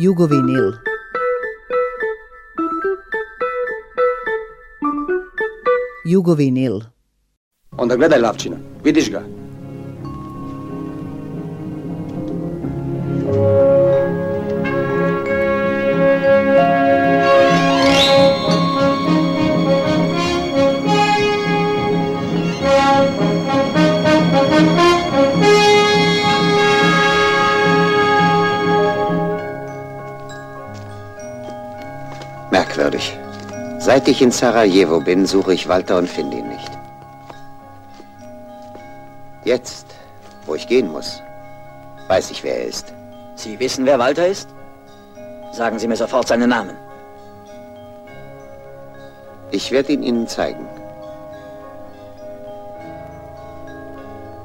Jugovinil. Jugovinil. Onda gledaj Lavčina, vidiš ga, ich in Sarajevo bin, suche ich Walter und finde ihn nicht. Jetzt, wo ich gehen muss, weiß ich, wer er ist. Sie wissen, wer Walter ist? Sagen Sie mir sofort seinen Namen. Ich werde ihn Ihnen zeigen.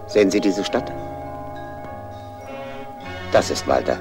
Sehen Sie diese Stadt? Das ist Walter.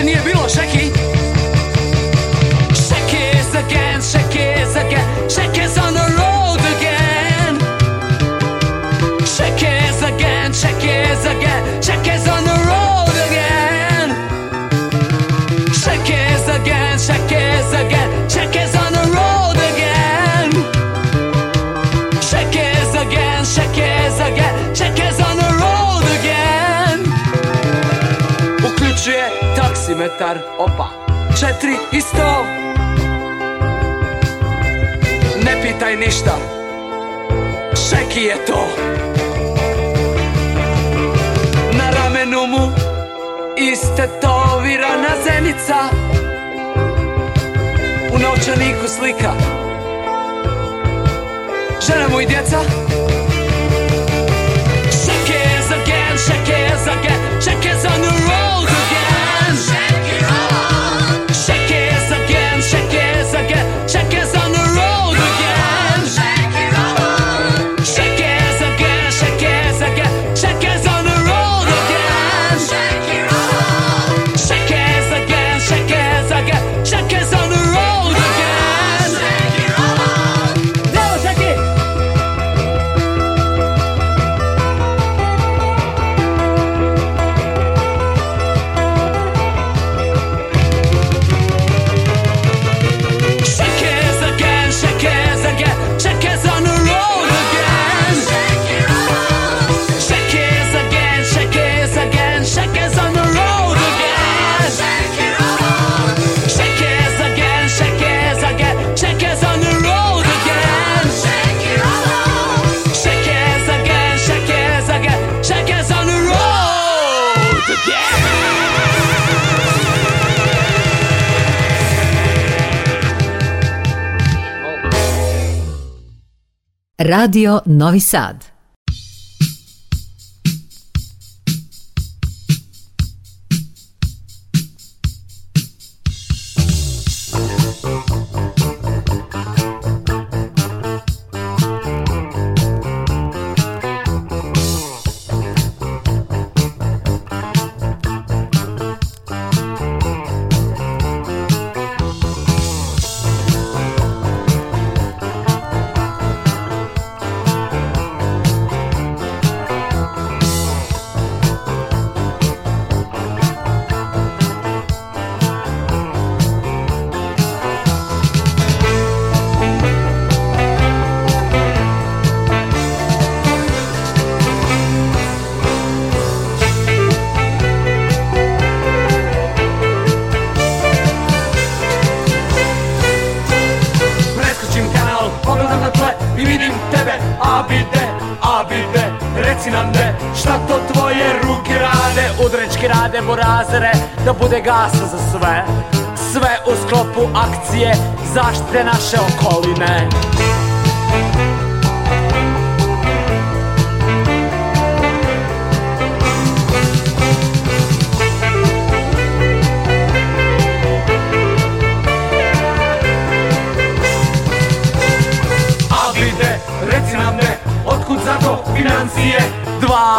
to nije bilo šeki Shake again, shake again Shake on the road again Shake again, shake again Shake on the road again Shake again, shake again metar opa, četiri i sto Ne pitaj ništa, šeki je to Na ramenu mu istetovirana zenica U novčaniku slika Žena mu i djeca Shake za again, shake it again, shake it on the road Radio Novi Sad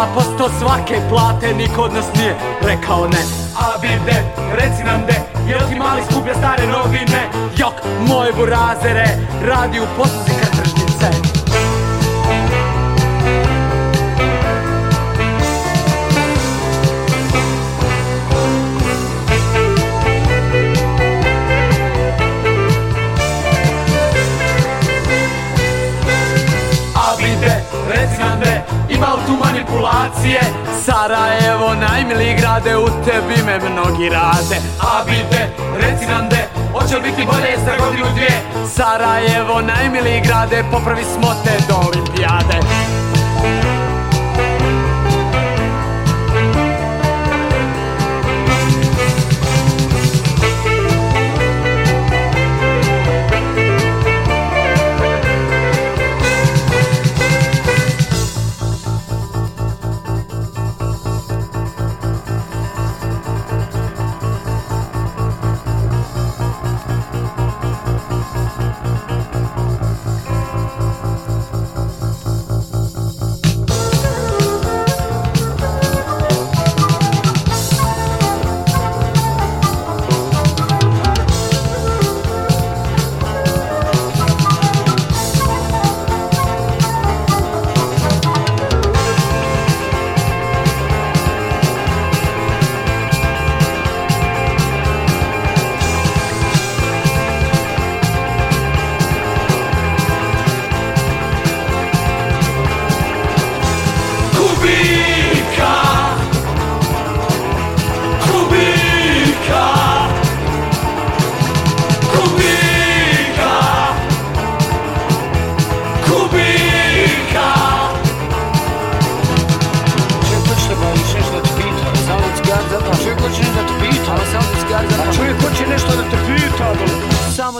A posto svake plate niko od nas nije rekao ne A de, reci nam de, jel ti mali skuplja stare novine Jok, moje burazere, radi u posluzi manipulacije Sarajevo najmili grade U tebi me mnogi rade A vidite reci nam de Hoće li biti bolje za godinu dvije Sarajevo najmili grade Popravi smo te do olimpijade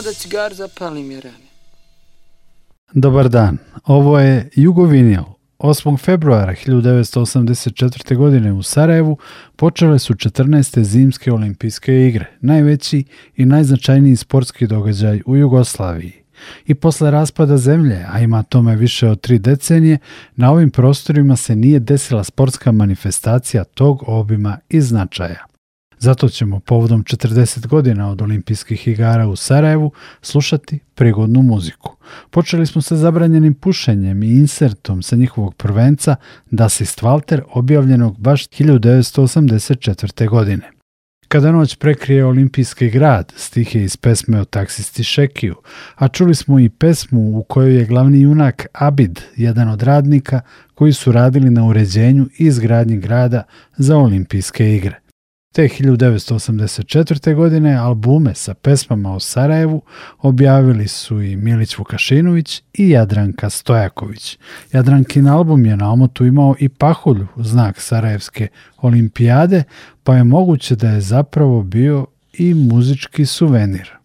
da cigar zapalim Dobar dan, ovo je Jugovinil. 8. februara 1984. godine u Sarajevu počele su 14. zimske olimpijske igre, najveći i najznačajniji sportski događaj u Jugoslaviji. I posle raspada zemlje, a ima tome više od tri decenije, na ovim prostorima se nije desila sportska manifestacija tog obima i značaja. Zato ćemo povodom 40 godina od olimpijskih igara u Sarajevu slušati prigodnu muziku. Počeli smo sa zabranjenim pušenjem i insertom sa njihovog prvenca ist Walter objavljenog baš 1984. godine. Kada noć prekrije olimpijski grad, stih je iz pesme o taksisti Šekiju, a čuli smo i pesmu u kojoj je glavni junak Abid, jedan od radnika koji su radili na uređenju i izgradnji grada za olimpijske igre te 1984. godine albume sa pesmama o Sarajevu objavili su i Milić Vukašinović i Jadranka Stojaković. Jadrankin album je na omotu imao i pahulju, znak Sarajevske olimpijade, pa je moguće da je zapravo bio i muzički suvenir.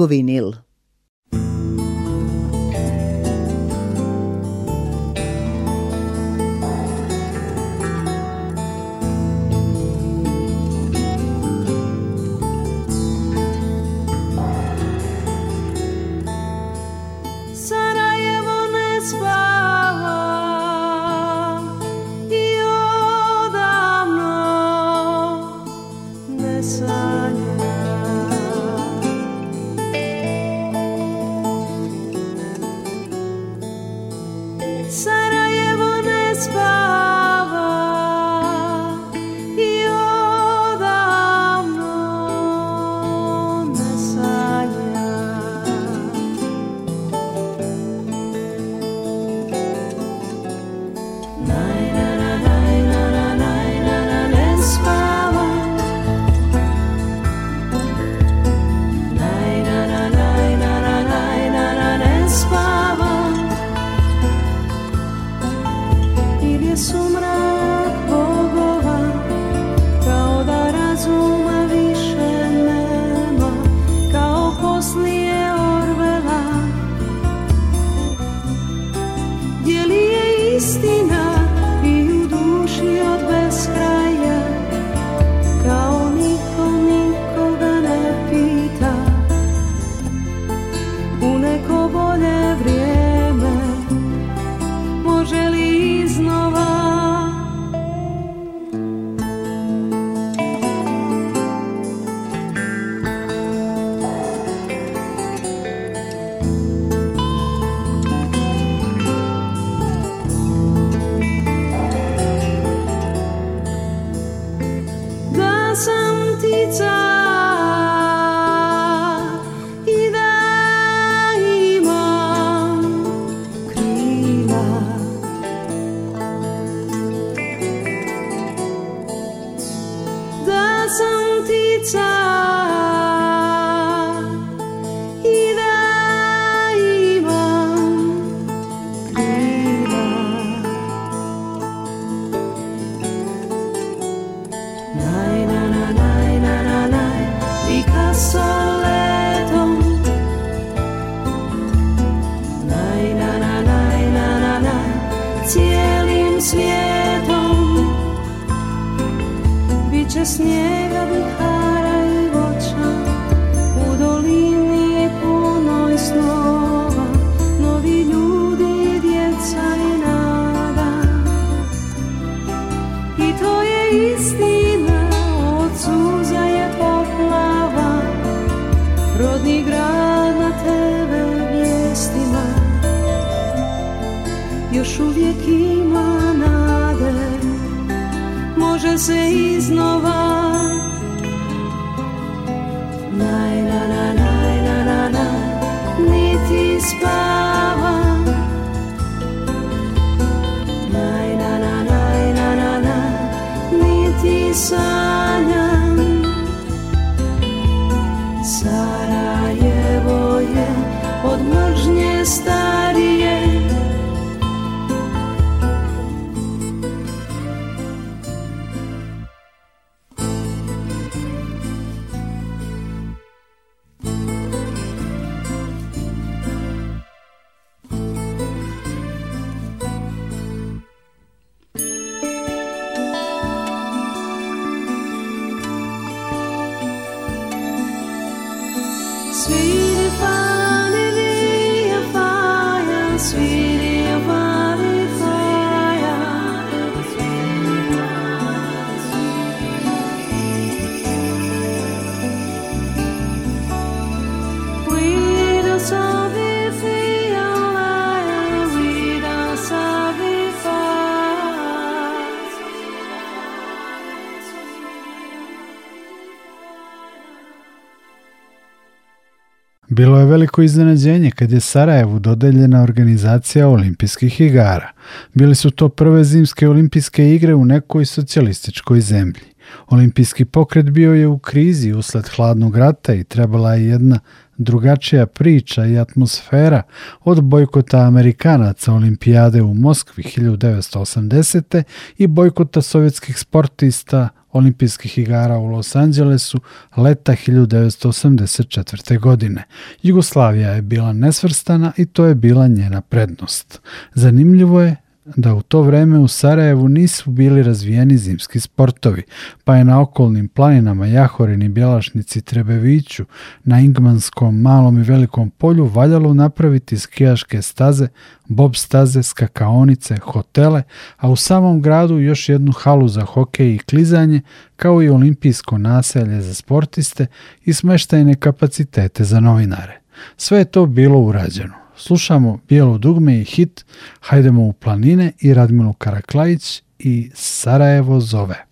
dugovi Nil. see je veliko iznenađenje kad je Sarajevu dodeljena organizacija olimpijskih igara. Bili su to prve zimske olimpijske igre u nekoj socijalističkoj zemlji. Olimpijski pokret bio je u krizi usled hladnog rata i trebala je jedna drugačija priča i atmosfera od bojkota Amerikanaca olimpijade u Moskvi 1980. i bojkota sovjetskih sportista olimpijskih igara u Los Angelesu leta 1984. godine. Jugoslavija je bila nesvrstana i to je bila njena prednost. Zanimljivo je da u to vreme u Sarajevu nisu bili razvijeni zimski sportovi, pa je na okolnim planinama Jahorini, Bjelašnici, Trebeviću, na Ingmanskom, Malom i Velikom polju valjalo napraviti skijaške staze, bob staze, skakaonice, hotele, a u samom gradu još jednu halu za hokej i klizanje, kao i olimpijsko naselje za sportiste i smeštajne kapacitete za novinare. Sve je to bilo urađeno. Slušamo Bijelo dugme i hit Hajdemo u planine i Radminu Karaklajić i Sarajevo zove.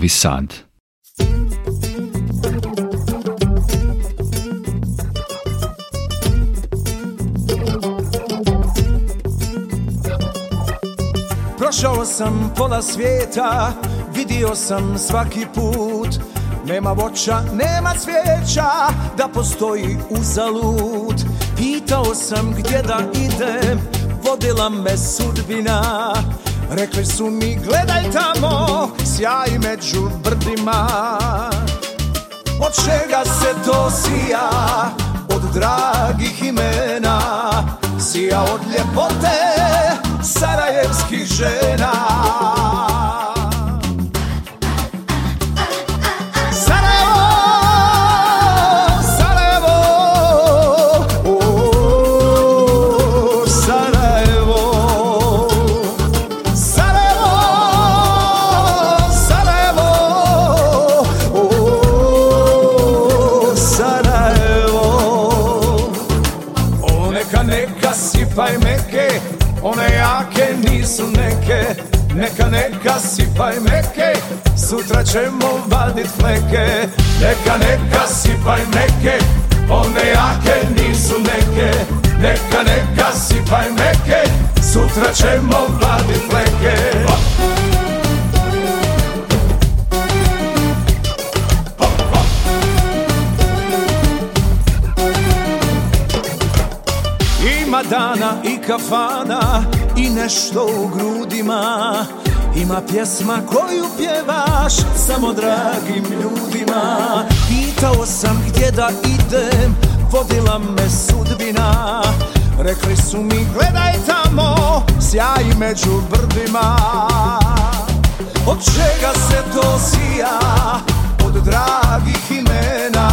Novi Sad. Prošao sam pola svijeta, vidio sam svaki put Nema voća, nema cvijeća, da postoji uzalud Pitao sam gdje da idem, vodila me sudbina Rekli su mi gledaj tamo, sjaj među brdima Od čega se to sija Od dragih imena Sija od ljepote Sarajevskih žena Neka, neka, sipaj meke Sutra ćemo vadit fleke Neka, neka, sipaj meke One jake nisu neke Neka, neka, sipaj meke Sutra ćemo vadit fleke Ima dana i kafana i nešto u grudima Ima pjesma koju pjevaš samo dragim ljudima Pitao sam gdje da idem, vodila me sudbina Rekli su mi gledaj tamo, sjaj među brdima Od čega se to sija, od dragih imena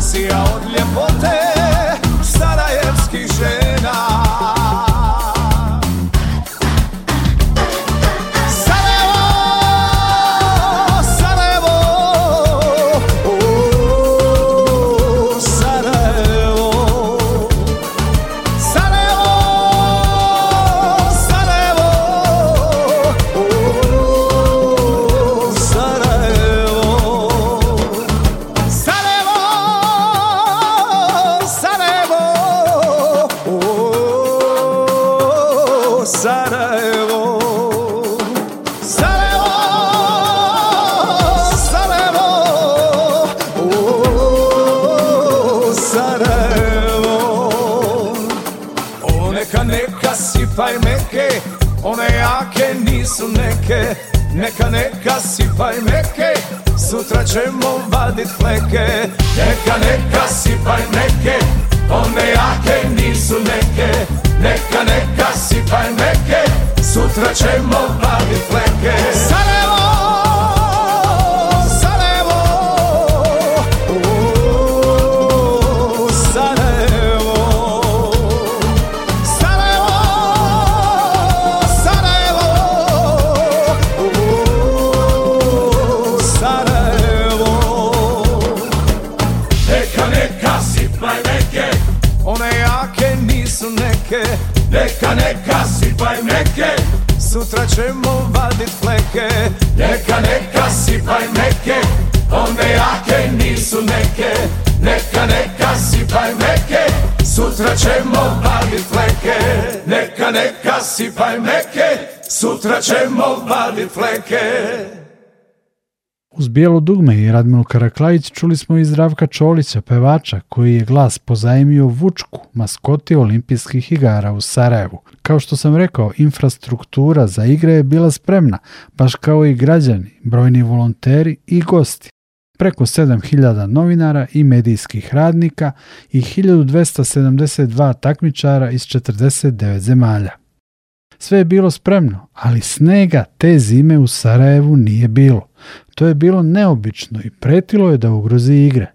Sija od ljepote bijelo dugme i Radmilu Karaklajić čuli smo i Zdravka Čolića, pevača, koji je glas pozajmio Vučku, maskoti olimpijskih igara u Sarajevu. Kao što sam rekao, infrastruktura za igre je bila spremna, baš kao i građani, brojni volonteri i gosti preko 7000 novinara i medijskih radnika i 1272 takmičara iz 49 zemalja. Sve je bilo spremno, ali snega te zime u Sarajevu nije bilo. To je bilo neobično i pretilo je da ugrozi igre.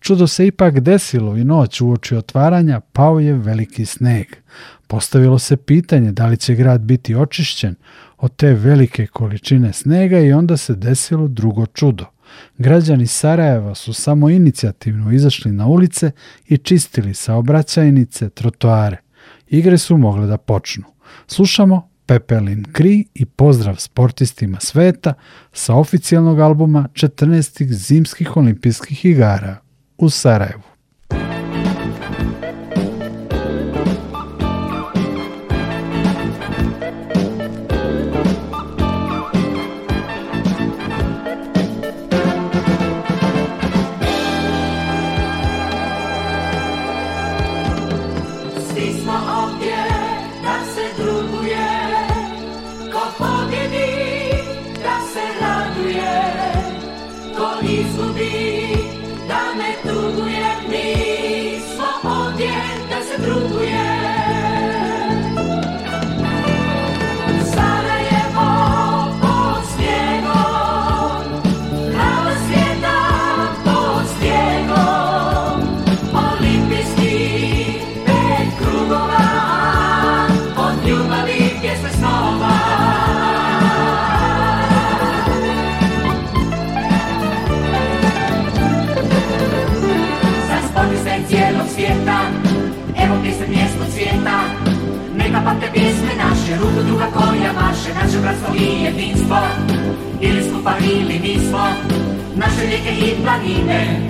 Čudo se ipak desilo i noć u oči otvaranja pao je veliki sneg. Postavilo se pitanje da li će grad biti očišćen od te velike količine snega i onda se desilo drugo čudo. Građani Sarajeva su samo inicijativno izašli na ulice i čistili saobraćajnice, trotoare. Igre su mogle da počnu. Slušamo Pepelin Kri i pozdrav sportistima sveta sa oficijalnog albuma 14. zimskih olimpijskih igara u Sarajevu. Kako druga koja maše, naše bratstvo i jedinstvo Ili skupa ili nismo Naše rijeke i planine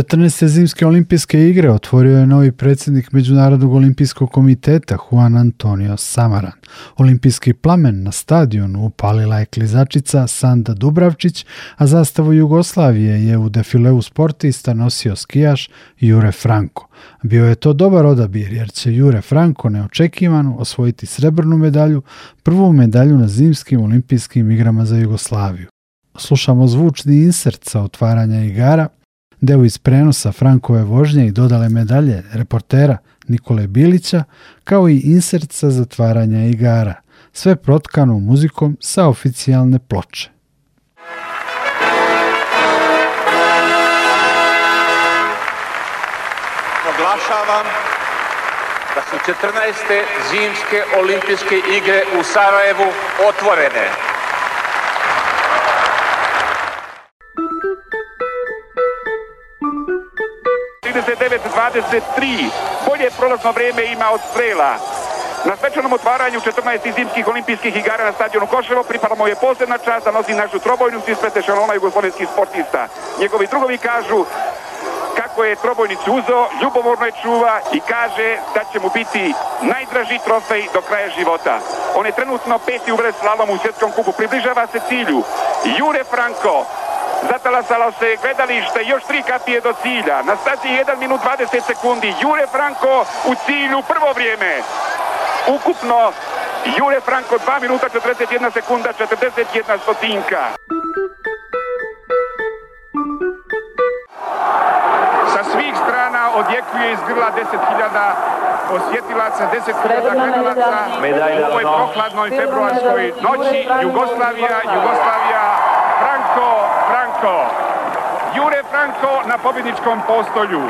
14. zimske olimpijske igre otvorio je novi predsjednik Međunarodnog olimpijskog komiteta Juan Antonio Samaran. Olimpijski plamen na stadionu upalila je klizačica Sanda Dubravčić, a zastavu Jugoslavije je u defileu sportista nosio skijaš Jure Franko. Bio je to dobar odabir jer će Jure Franko neočekivano osvojiti srebrnu medalju, prvu medalju na zimskim olimpijskim igrama za Jugoslaviju. Slušamo zvučni insert sa otvaranja igara deo iz prenosa Frankove vožnje i dodale medalje reportera Nikole Bilića, kao i insert sa zatvaranja igara, sve protkano muzikom sa oficijalne ploče. Proglašavam da su 14. zimske olimpijske igre u Sarajevu otvorene. 29.23. Bolje prolazno vrijeme ima od strela. Na svečanom otvaranju 14. zimskih olimpijskih igara na stadionu Koševo pripala mu je posebna čast da nosi našu trobojnu trobojnicu ispete šalona jugoslovenskih sportista. Njegovi drugovi kažu kako je trobojnicu uzeo, ljubomorno je čuva i kaže da će mu biti najdraži trofej do kraja života. On je trenutno peti u slalom u svjetskom kupu, približava se cilju. Jure Franko, Zatala Zatalasalo se gledalište, još tri kapije do cilja. Na stazi 1 minut 20 sekundi. Jure Franco u cilju prvo vrijeme. Ukupno Jure Franco, 2 minuta 41 sekunda 41 stotinka. Sa svih strana odjekuje iz grla 10.000 osjetilaca, 10.000 gledalaca u ovoj prohladnoj februarskoj noći Jugoslavija, Jugoslavija, Franko Jure Franco na pobjedničkom postolju.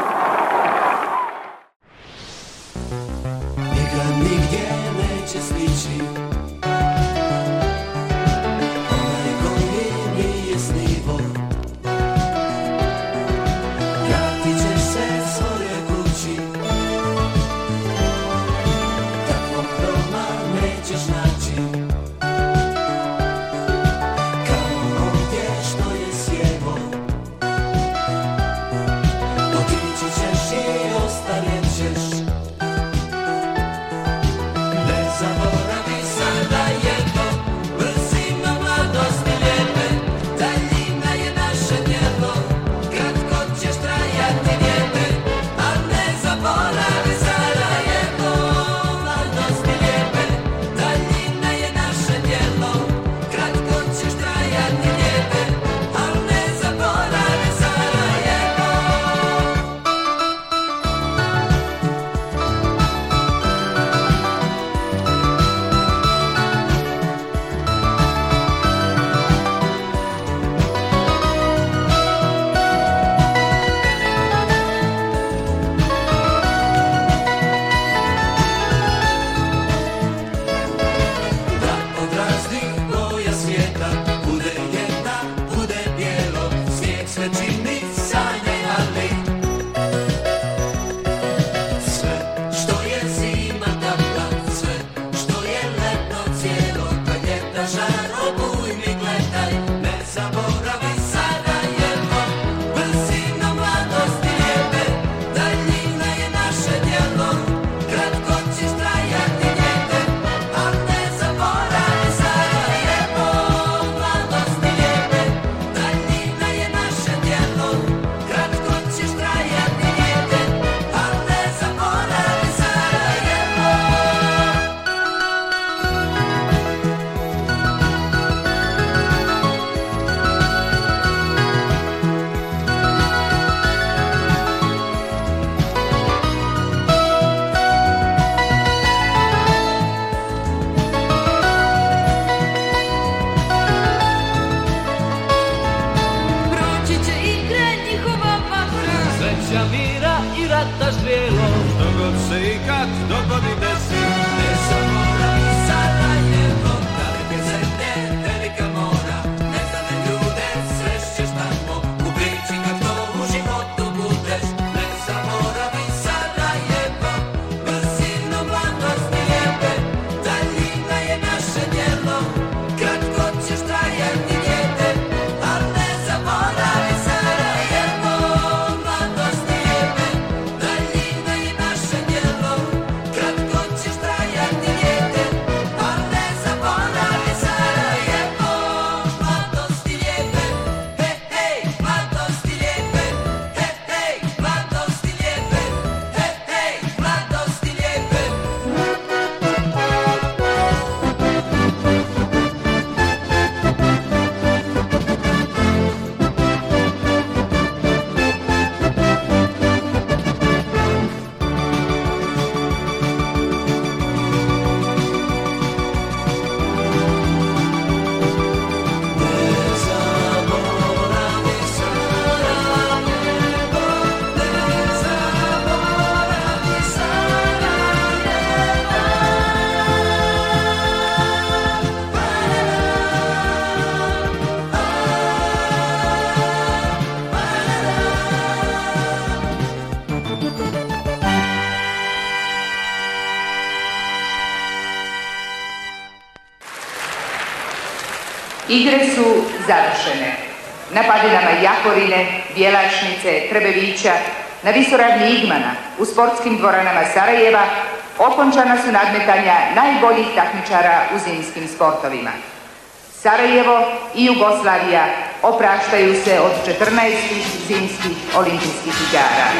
Igre su završene. Na padinama Jakorine, Bjelašnice, Trbevića, na visoravni Igmana, u sportskim dvoranama Sarajeva, okončana su nadmetanja najboljih takmičara u zimskim sportovima. Sarajevo i Jugoslavija opraštaju se od 14. zimskih olimpijskih igara.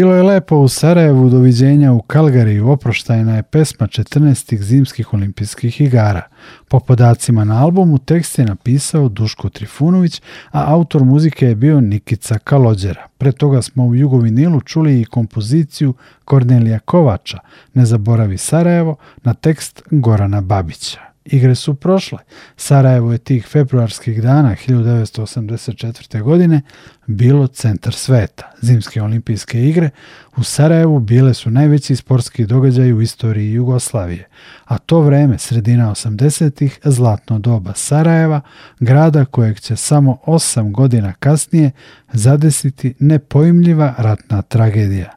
Bilo je lepo u Sarajevu, doviđenja u Kalgari, oproštajna je pesma 14. zimskih olimpijskih igara. Po podacima na albumu tekst je napisao Duško Trifunović, a autor muzike je bio Nikica Kalođera. Pre toga smo u Jugovinilu čuli i kompoziciju Kornelija Kovača, Ne zaboravi Sarajevo, na tekst Gorana Babića. Igre su prošle. Sarajevo je tih februarskih dana 1984. godine bilo centar sveta. Zimske olimpijske igre u Sarajevu bile su najveći sportski događaj u istoriji Jugoslavije, a to vreme, sredina 80-ih, zlatno doba Sarajeva, grada kojeg će samo 8 godina kasnije zadesiti nepoimljiva ratna tragedija.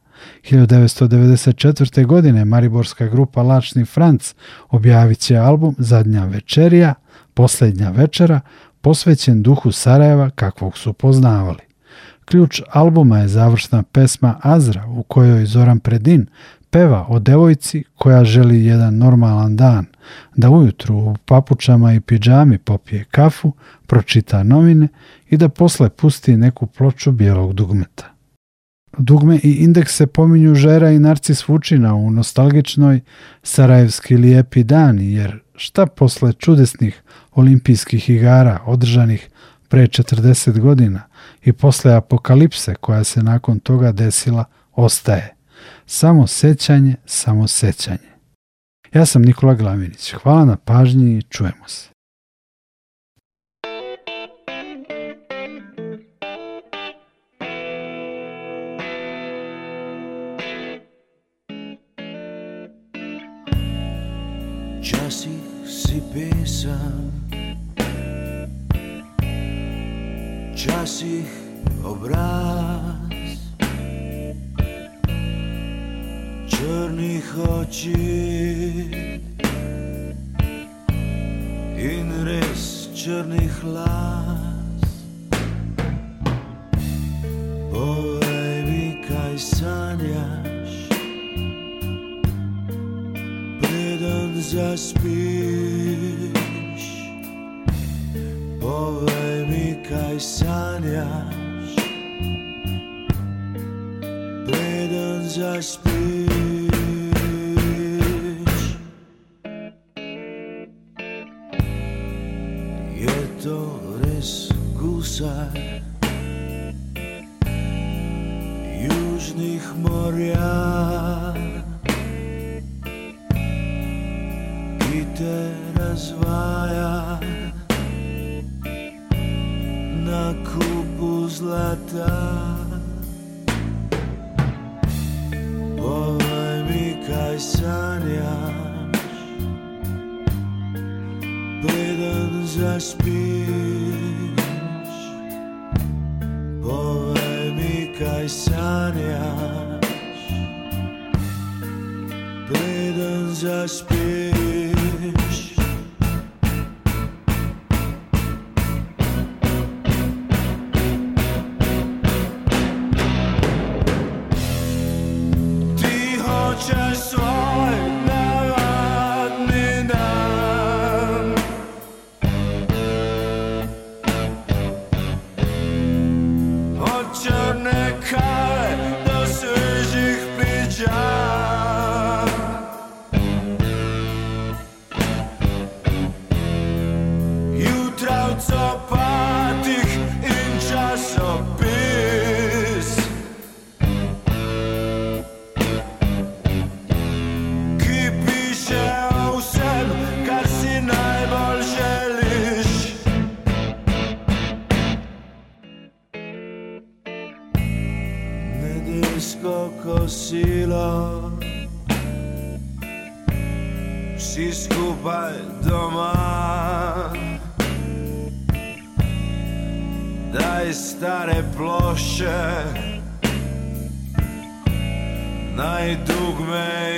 1994. godine mariborska grupa Lačni Franc objavit će album Zadnja večerija, posljednja večera, posvećen duhu Sarajeva kakvog su poznavali. Ključ albuma je završna pesma Azra u kojoj Zoran Predin peva o devojci koja želi jedan normalan dan, da ujutru u papučama i piđami popije kafu, pročita novine i da posle pusti neku ploču bijelog dugmeta. Dugme i indeks se pominju Žera i Narcis Vučina u nostalgičnoj Sarajevski lijepi dani, jer šta posle čudesnih olimpijskih igara održanih pre 40 godina i posle apokalipse koja se nakon toga desila ostaje. Samo sećanje, samo sećanje. Ja sam Nikola Glavinić. Hvala na pažnji i čujemo se. πίσω Časih obraz Črnih oči In res črnih las kaj sanjaš zaśpisz Powaj mi kaisaniasz Będę zaśpisz doma Daj stare ploše Najdugme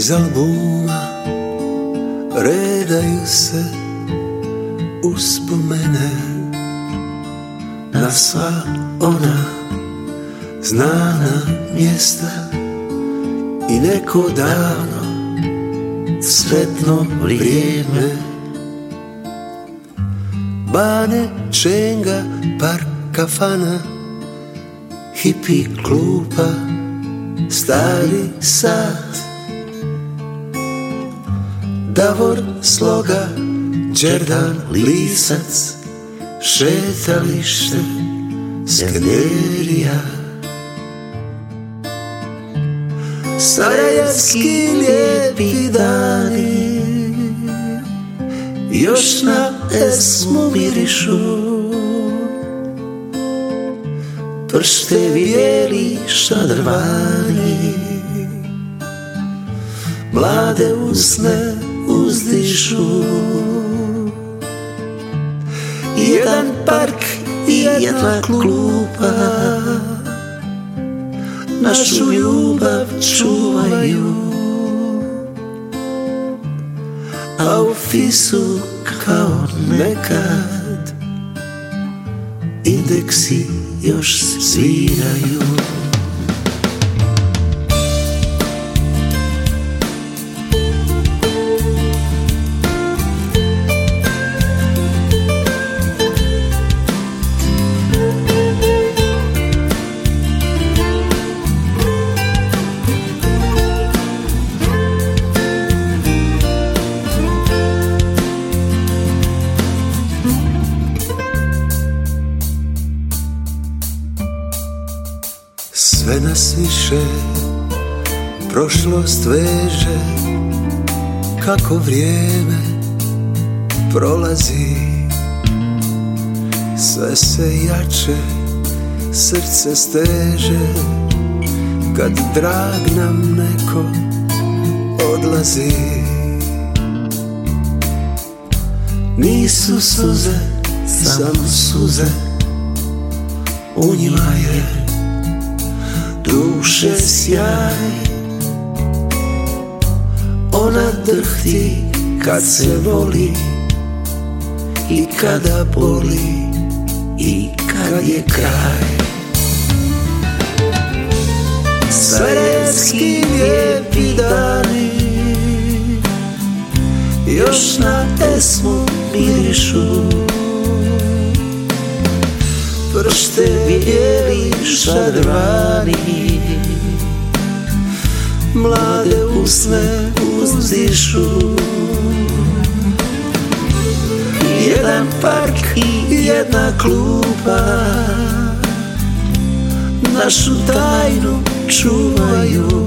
iz albuma redaju se uspomene na sva ona znana mjesta i neko davno sretno vrijeme Bane, Čenga, Park, Kafana, hipi klupa, stari sat Davor, sloga, Đerdan, lisac Šetalište, skenderija Sarajevski lijepi dani Još na esmu mirišu Pršte vijeli šadrvani Mlade usne uzdišu Jedan park i jedna klupa Našu ljubav čuvaju A u fisu kao nekad Indeksi još sviraju više Prošlost veže Kako vrijeme prolazi Sve se jače Srce steže Kad drag nam neko odlazi Nisu suze, samo suze U njima je duše sjaj Ona drhti kad se voli I kada boli i kad je kraj Sarajevski lijepi dani Još na pesmu mirišu prste bijeli šadrani Mlade usne uzdišu Jedan park i jedna klupa Našu tajnu čuvaju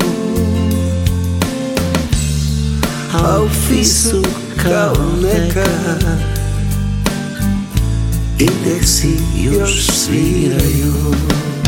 A u fisu kao nekad indeksi još sviraju